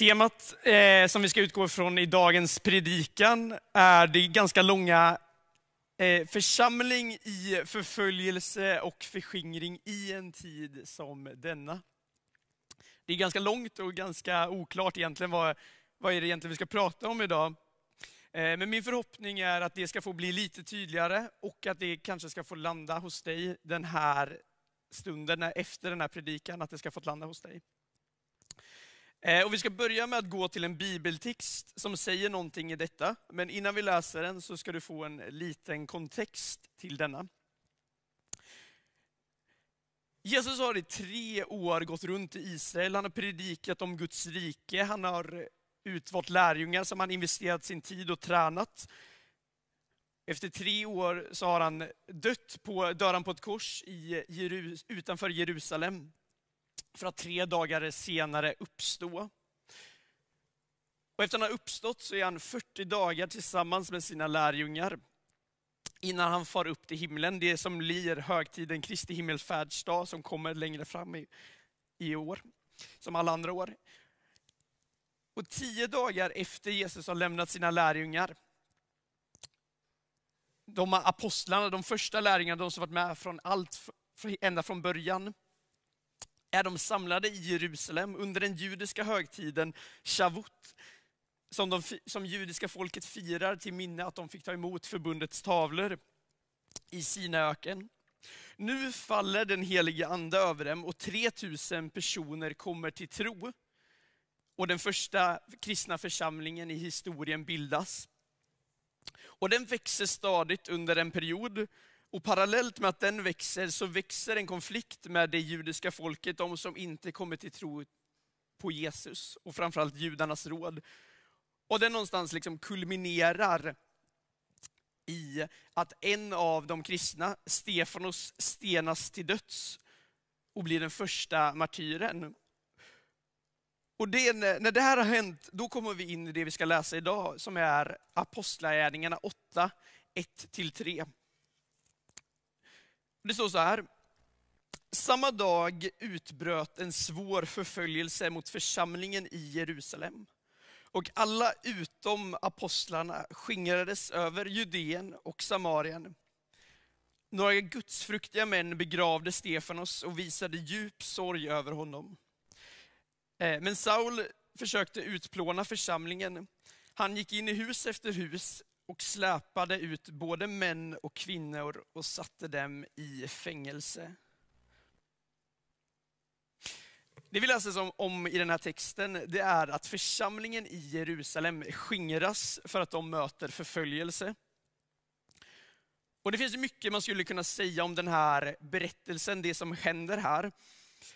Temat eh, som vi ska utgå ifrån i dagens predikan är det ganska långa eh, församling i förföljelse och förskingring i en tid som denna. Det är ganska långt och ganska oklart egentligen vad, vad är det egentligen vi ska prata om idag. Eh, men min förhoppning är att det ska få bli lite tydligare och att det kanske ska få landa hos dig den här stunden efter den här predikan, att det ska få landa hos dig. Eh, och vi ska börja med att gå till en bibeltext som säger någonting i detta. Men innan vi läser den så ska du få en liten kontext till denna. Jesus har i tre år gått runt i Israel. Han har predikat om Guds rike. Han har utvalt lärjungar som han investerat sin tid och tränat. Efter tre år så har han dött på, dör han på ett kors i, utanför Jerusalem för att tre dagar senare uppstå. Och efter att han har uppstått så är han 40 dagar tillsammans med sina lärjungar innan han far upp till himlen. Det som blir högtiden Kristi himmelfärdsdag som kommer längre fram i, i år, som alla andra år. Och tio dagar efter Jesus har lämnat sina lärjungar, de apostlarna, de första lärjungarna, de som varit med från allt, ända från början, är de samlade i Jerusalem under den judiska högtiden Shavuot, som, de, som judiska folket firar till minne att de fick ta emot förbundets tavlor i Sinaöken. Nu faller den helige ande över dem och 3000 personer kommer till tro. Och den första kristna församlingen i historien bildas. Och den växer stadigt under en period och parallellt med att den växer så växer en konflikt med det judiska folket, de som inte kommer till tro på Jesus och framförallt judarnas råd. Och den någonstans liksom kulminerar i att en av de kristna, Stefanos, stenas till döds och blir den första martyren. Och det, när det här har hänt, då kommer vi in i det vi ska läsa idag, som är Apostlagärningarna 8, 1-3. Det står så här. Samma dag utbröt en svår förföljelse mot församlingen i Jerusalem. Och alla utom apostlarna skingrades över Judeen och Samarien. Några gudsfruktiga män begravde Stefanos och visade djup sorg över honom. Eh, men Saul försökte utplåna församlingen. Han gick in i hus efter hus och släpade ut både män och kvinnor och satte dem i fängelse. Det vi läser om i den här texten, det är att församlingen i Jerusalem skingras för att de möter förföljelse. Och Det finns mycket man skulle kunna säga om den här berättelsen, det som händer här. Men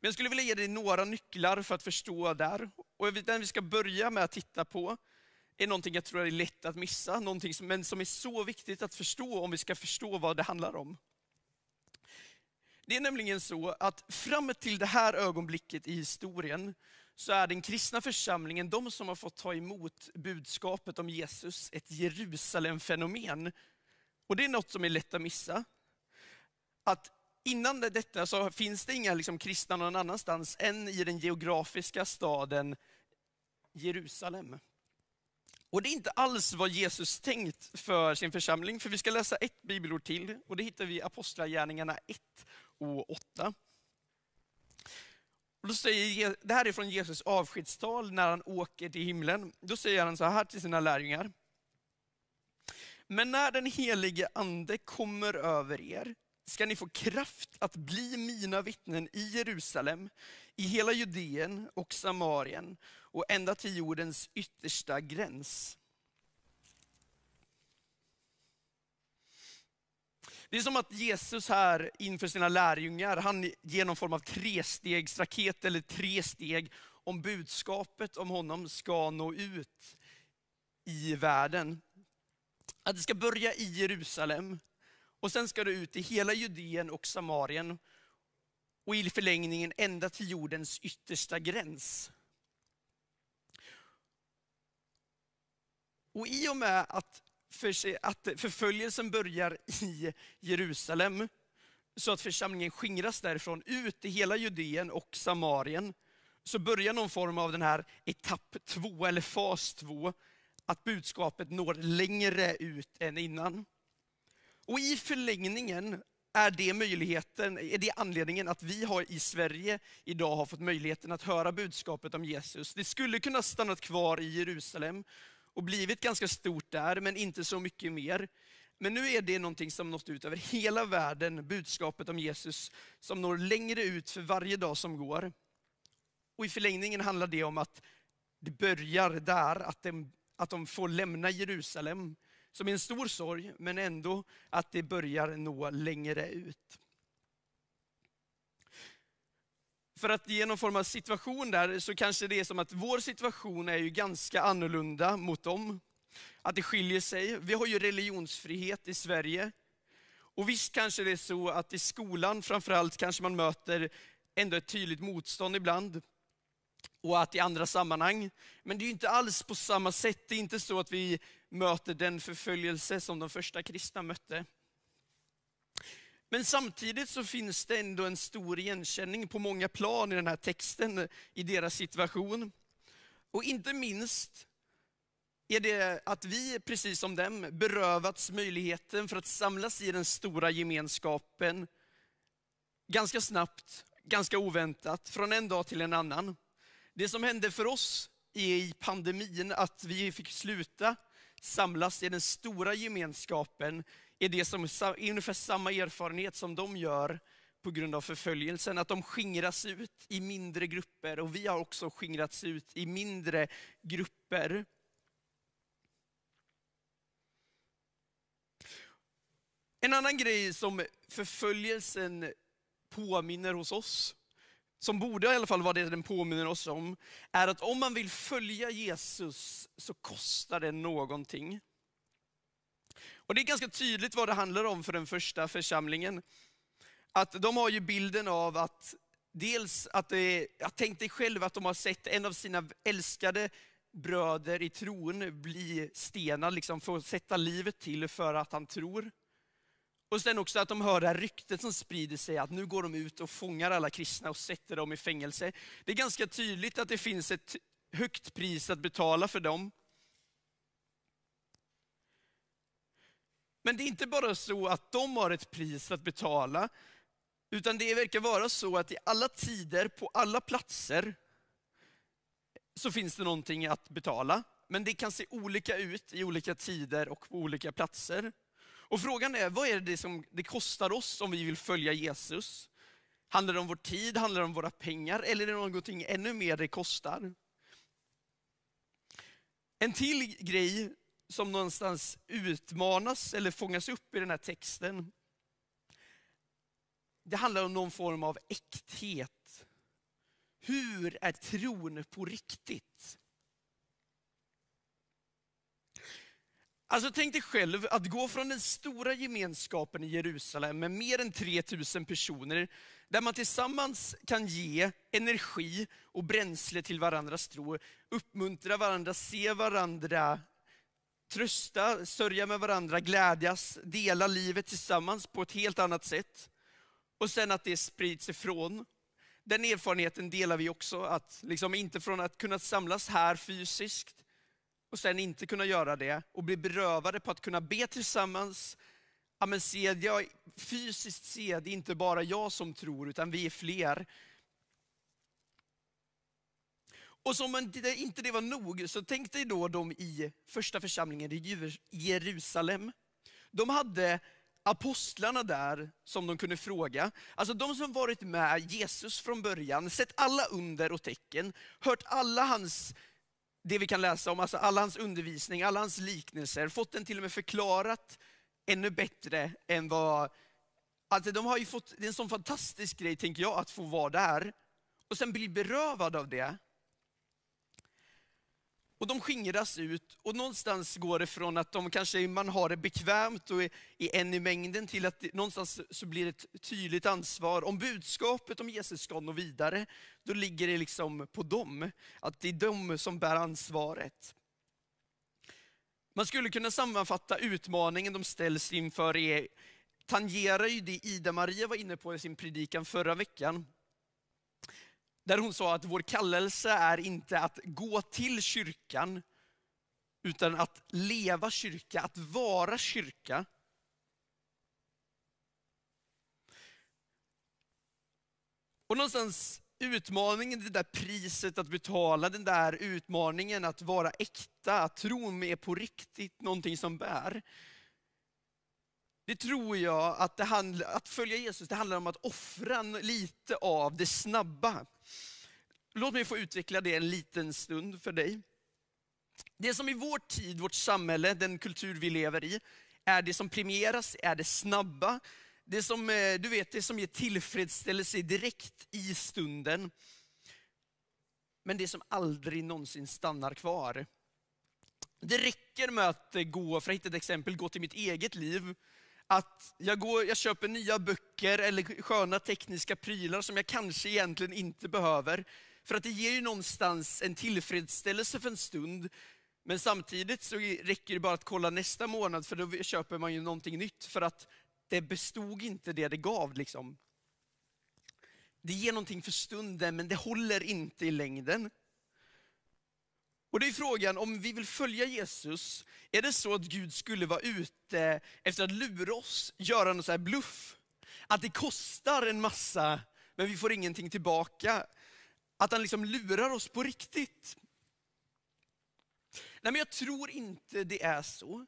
jag skulle vilja ge dig några nycklar för att förstå där. Och den vi ska börja med att titta på, är någonting jag tror är lätt att missa, någonting som, men som är så viktigt att förstå om vi ska förstå vad det handlar om. Det är nämligen så att fram till det här ögonblicket i historien så är den kristna församlingen, de som har fått ta emot budskapet om Jesus, ett Jerusalem-fenomen. Och det är något som är lätt att missa. Att innan detta så finns det inga liksom kristna någon annanstans än i den geografiska staden Jerusalem. Och det är inte alls vad Jesus tänkt för sin församling, för vi ska läsa ett bibelord till och det hittar vi i Apostlagärningarna 1 och 8. Och då säger, det här är från Jesus avskedstal när han åker till himlen. Då säger han så här till sina lärjungar. Men när den helige ande kommer över er ska ni få kraft att bli mina vittnen i Jerusalem, i hela Judeen och Samarien och ända till jordens yttersta gräns. Det är som att Jesus här inför sina lärjungar, han ger någon form av trestegsraket eller tre steg om budskapet om honom ska nå ut i världen. Att det ska börja i Jerusalem och sen ska det ut i hela Judeen och Samarien och i förlängningen ända till jordens yttersta gräns. Och i och med att, för, att förföljelsen börjar i Jerusalem, så att församlingen skingras därifrån ut i hela Judeen och Samarien, så börjar någon form av den här etapp två eller fas två, att budskapet når längre ut än innan. Och i förlängningen är det möjligheten, är det anledningen att vi har i Sverige idag har fått möjligheten att höra budskapet om Jesus. Det skulle kunna stannat kvar i Jerusalem och blivit ganska stort där, men inte så mycket mer. Men nu är det någonting som nått ut över hela världen, budskapet om Jesus, som når längre ut för varje dag som går. Och i förlängningen handlar det om att det börjar där, att de, att de får lämna Jerusalem, som är en stor sorg, men ändå att det börjar nå längre ut. För att ge någon form av situation där, så kanske det är som att vår situation är ju ganska annorlunda mot dem. Att det skiljer sig. Vi har ju religionsfrihet i Sverige. Och visst kanske det är så att i skolan framförallt kanske man möter ändå ett tydligt motstånd ibland. Och att i andra sammanhang. Men det är inte alls på samma sätt. Det är inte så att vi möter den förföljelse som de första kristna mötte. Men samtidigt så finns det ändå en stor igenkänning på många plan i den här texten, i deras situation. Och inte minst är det att vi, precis som dem, berövats möjligheten för att samlas i den stora gemenskapen ganska snabbt, ganska oväntat, från en dag till en annan. Det som hände för oss i pandemin, att vi fick sluta samlas i den stora gemenskapen, är det som är ungefär samma erfarenhet som de gör på grund av förföljelsen. Att de skingras ut i mindre grupper och vi har också skingrats ut i mindre grupper. En annan grej som förföljelsen påminner hos oss, som borde i alla fall vara det den påminner oss om, är att om man vill följa Jesus så kostar det någonting. Och Det är ganska tydligt vad det handlar om för den första församlingen. Att de har ju bilden av att dels att det, jag tänk dig själv att de har sett en av sina älskade bröder i tron bli stenad, liksom få sätta livet till för att han tror. Och sen också att de hör det här ryktet som sprider sig, att nu går de ut och fångar alla kristna och sätter dem i fängelse. Det är ganska tydligt att det finns ett högt pris att betala för dem. Men det är inte bara så att de har ett pris att betala, utan det verkar vara så att i alla tider, på alla platser, så finns det någonting att betala. Men det kan se olika ut i olika tider och på olika platser. Och frågan är, vad är det som det kostar oss om vi vill följa Jesus? Handlar det om vår tid, handlar det om våra pengar eller är det någonting ännu mer det kostar? En till grej som någonstans utmanas eller fångas upp i den här texten, det handlar om någon form av äkthet. Hur är tron på riktigt? Alltså tänk dig själv att gå från den stora gemenskapen i Jerusalem med mer än 3000 personer, där man tillsammans kan ge energi och bränsle till varandras tro, uppmuntra varandra, se varandra, trösta, sörja med varandra, glädjas, dela livet tillsammans på ett helt annat sätt. Och sen att det sprids ifrån. Den erfarenheten delar vi också, att liksom inte från att kunna samlas här fysiskt, och sen inte kunna göra det och bli berövade på att kunna be tillsammans. Ja, men se, jag, fysiskt se, det är inte bara jag som tror, utan vi är fler. Och som inte det var nog, så tänk dig då de i första församlingen i Jerusalem. De hade apostlarna där som de kunde fråga. Alltså de som varit med Jesus från början, sett alla under och tecken, hört alla hans det vi kan läsa om, alltså all hans undervisning, alla hans liknelser, fått den till och med förklarat ännu bättre än vad... Alltså de har ju fått, det är en sån fantastisk grej, tänker jag, att få vara där och sen bli berövad av det. Och de skingras ut och någonstans går det från att de kanske man har det bekvämt och är en i mängden till att det, någonstans så blir det ett tydligt ansvar. Om budskapet om Jesus ska nå vidare, då ligger det liksom på dem. Att det är de som bär ansvaret. Man skulle kunna sammanfatta utmaningen de ställs inför, är, tangerar ju det Ida-Maria var inne på i sin predikan förra veckan. Där hon sa att vår kallelse är inte att gå till kyrkan, utan att leva kyrka, att vara kyrka. Och någonstans utmaningen, det där priset att betala, den där utmaningen att vara äkta, att tro med på riktigt, någonting som bär. Det tror jag att, det handl- att följa Jesus, det handlar om att offra lite av det snabba. Låt mig få utveckla det en liten stund för dig. Det som i vår tid, vårt samhälle, den kultur vi lever i, är det som premieras, är det snabba, det som, eh, du vet, det som ger tillfredsställelse direkt i stunden. Men det som aldrig någonsin stannar kvar. Det räcker med att gå, för att hitta ett exempel, gå till mitt eget liv. Att jag, går, jag köper nya böcker eller sköna tekniska prylar som jag kanske egentligen inte behöver. För att det ger ju någonstans en tillfredsställelse för en stund. Men samtidigt så räcker det bara att kolla nästa månad för då köper man ju någonting nytt. För att det bestod inte det det gav. Liksom. Det ger någonting för stunden men det håller inte i längden. Och det är frågan, om vi vill följa Jesus, är det så att Gud skulle vara ute efter att lura oss, göra någon så här bluff? Att det kostar en massa, men vi får ingenting tillbaka. Att han liksom lurar oss på riktigt. Nej men jag tror inte det är så.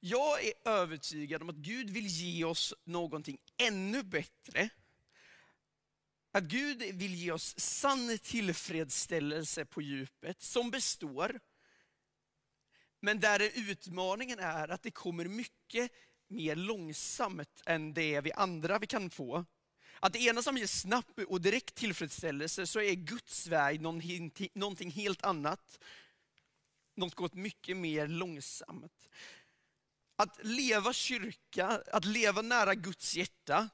Jag är övertygad om att Gud vill ge oss någonting ännu bättre. Att Gud vill ge oss sann tillfredsställelse på djupet som består. Men där utmaningen är att det kommer mycket mer långsamt än det vi andra vi kan få. Att det ena som ger snabb och direkt tillfredsställelse så är Guds väg någonting helt annat. Något mycket mer långsamt. Att leva kyrka, att leva nära Guds hjärta,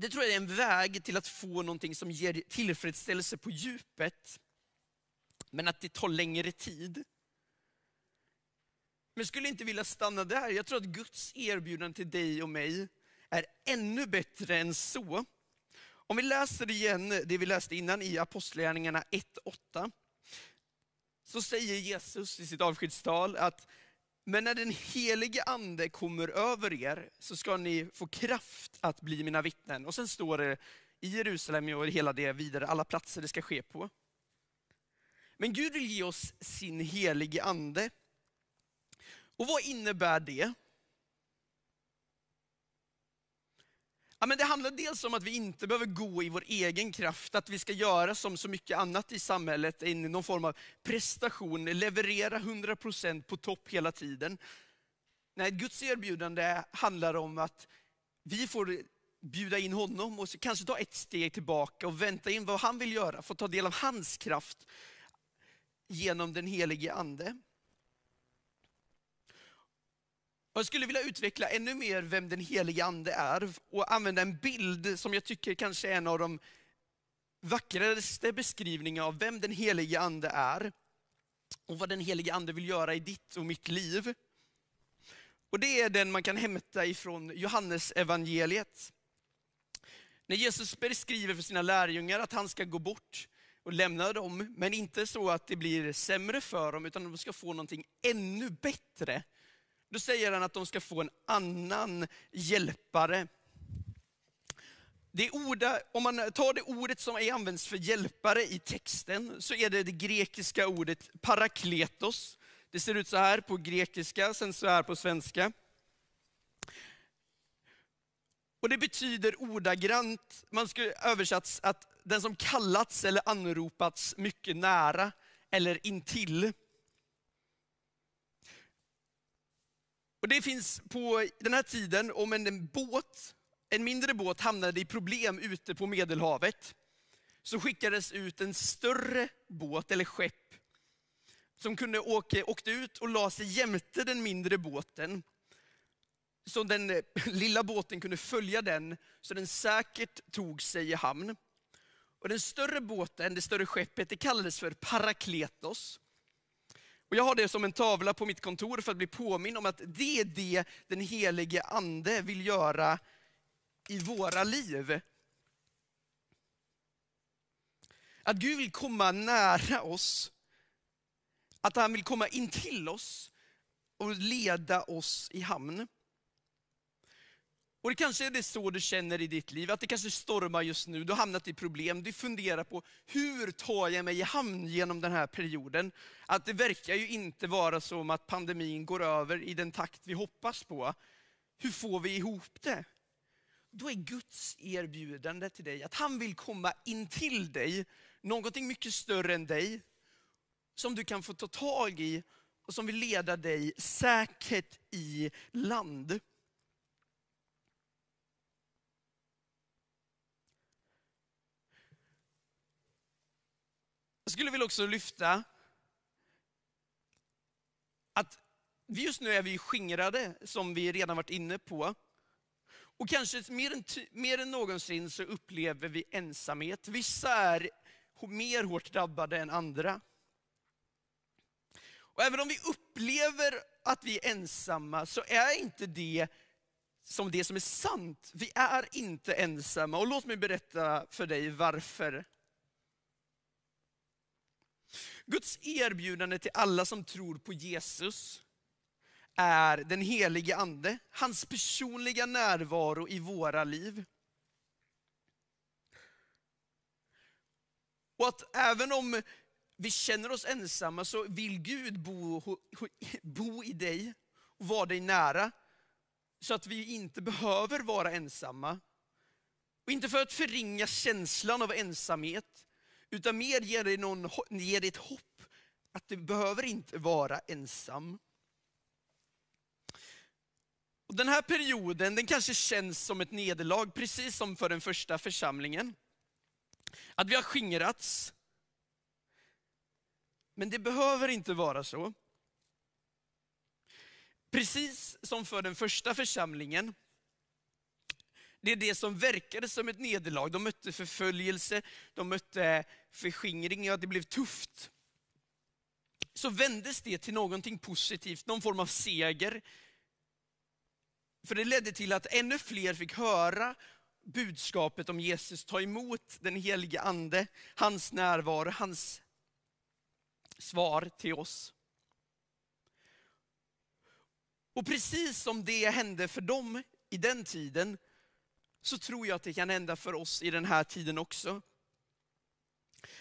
det tror jag är en väg till att få någonting som ger tillfredsställelse på djupet. Men att det tar längre tid. Men jag skulle inte vilja stanna där. Jag tror att Guds erbjudande till dig och mig är ännu bättre än så. Om vi läser igen det vi läste innan i Apostlagärningarna 1.8. Så säger Jesus i sitt avskedstal att men när den helige ande kommer över er så ska ni få kraft att bli mina vittnen. Och sen står det i Jerusalem och hela det vidare, alla platser det ska ske på. Men Gud vill ge oss sin helige ande. Och vad innebär det? Ja, men det handlar dels om att vi inte behöver gå i vår egen kraft, att vi ska göra som så mycket annat i samhället, in i någon form av prestation, leverera 100% på topp hela tiden. Nej, Guds erbjudande handlar om att vi får bjuda in honom och kanske ta ett steg tillbaka och vänta in vad han vill göra, få ta del av hans kraft genom den helige ande. Jag skulle vilja utveckla ännu mer vem den helige ande är och använda en bild som jag tycker kanske är en av de vackraste beskrivningarna av vem den helige ande är och vad den helige ande vill göra i ditt och mitt liv. Och det är den man kan hämta ifrån Johannes evangeliet. När Jesus beskriver för sina lärjungar att han ska gå bort och lämna dem, men inte så att det blir sämre för dem, utan de ska få någonting ännu bättre då säger han att de ska få en annan hjälpare. Det ord, om man tar det ordet som är används för hjälpare i texten, så är det det grekiska ordet parakletos. Det ser ut så här på grekiska, sen så här på svenska. Och det betyder ordagrant, man skulle översatts att den som kallats eller anropats mycket nära eller intill. Och det finns på den här tiden, om en båt, en mindre båt hamnade i problem ute på Medelhavet, så skickades ut en större båt eller skepp som kunde åka, åkte ut och la sig jämte den mindre båten. Så den eh, lilla båten kunde följa den, så den säkert tog sig i hamn. Och den större båten, det större skeppet, det kallades för Parakletos. Och jag har det som en tavla på mitt kontor för att bli påminn om att det är det den helige ande vill göra i våra liv. Att Gud vill komma nära oss. Att han vill komma in till oss och leda oss i hamn. Och det kanske är det så du känner i ditt liv, att det kanske stormar just nu, du har hamnat i problem, du funderar på hur tar jag mig i hamn genom den här perioden? Att det verkar ju inte vara som att pandemin går över i den takt vi hoppas på. Hur får vi ihop det? Då är Guds erbjudande till dig att han vill komma in till dig, någonting mycket större än dig, som du kan få ta tag i och som vill leda dig säkert i land. Jag skulle vilja också lyfta att just nu är vi skingrade, som vi redan varit inne på. Och kanske mer än, mer än någonsin så upplever vi ensamhet. Vissa är mer hårt drabbade än andra. Och även om vi upplever att vi är ensamma så är inte det som det som är sant. Vi är inte ensamma. Och låt mig berätta för dig varför. Guds erbjudande till alla som tror på Jesus är den helige ande, hans personliga närvaro i våra liv. Och att även om vi känner oss ensamma så vill Gud bo, bo i dig och vara dig nära. Så att vi inte behöver vara ensamma. Och inte för att förringa känslan av ensamhet, utan mer ger dig, någon, ger dig ett hopp att du behöver inte vara ensam. Och den här perioden den kanske känns som ett nederlag, precis som för den första församlingen. Att vi har skingrats. Men det behöver inte vara så. Precis som för den första församlingen, det är det som verkade som ett nederlag. De mötte förföljelse, de mötte förskingring, ja det blev tufft. Så vändes det till någonting positivt, någon form av seger. För det ledde till att ännu fler fick höra budskapet om Jesus, ta emot den helige ande, hans närvaro, hans svar till oss. Och precis som det hände för dem i den tiden, så tror jag att det kan hända för oss i den här tiden också.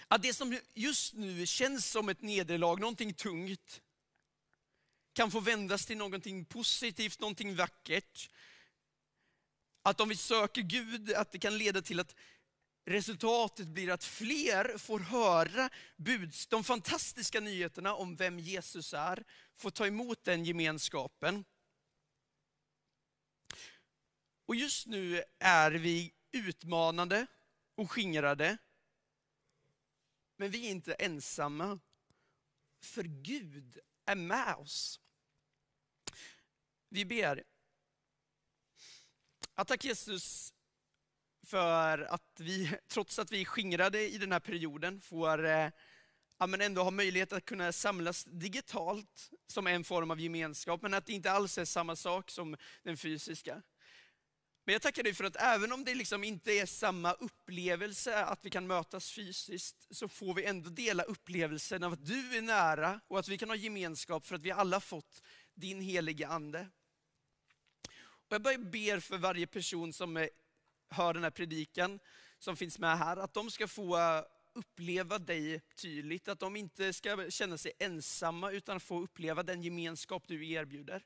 Att det som just nu känns som ett nederlag, någonting tungt, kan få vändas till någonting positivt, någonting vackert. Att om vi söker Gud, att det kan leda till att resultatet blir att fler får höra buds, de fantastiska nyheterna om vem Jesus är, får ta emot den gemenskapen. Och just nu är vi utmanade och skingrade. Men vi är inte ensamma. För Gud är med oss. Vi ber. Att tack Jesus för att vi, trots att vi är skingrade i den här perioden, får eh, ja, men ändå ha möjlighet att kunna samlas digitalt som en form av gemenskap, men att det inte alls är samma sak som den fysiska. Men jag tackar dig för att även om det liksom inte är samma upplevelse att vi kan mötas fysiskt, så får vi ändå dela upplevelsen av att du är nära och att vi kan ha gemenskap för att vi alla fått din helige ande. Och jag bara ber för varje person som hör den här predikan, som finns med här, att de ska få eh, uppleva dig tydligt, att de inte ska känna sig ensamma utan få uppleva den gemenskap du erbjuder.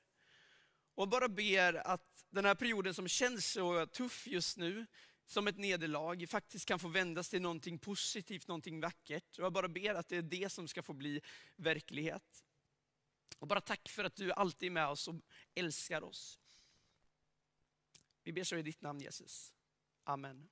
Och bara ber att den här perioden som känns så tuff just nu, som ett nederlag, faktiskt kan få vändas till någonting positivt, någonting vackert. Och jag bara ber att det är det som ska få bli verklighet. Och bara tack för att du alltid är med oss och älskar oss. Vi ber så i ditt namn Jesus. Amen.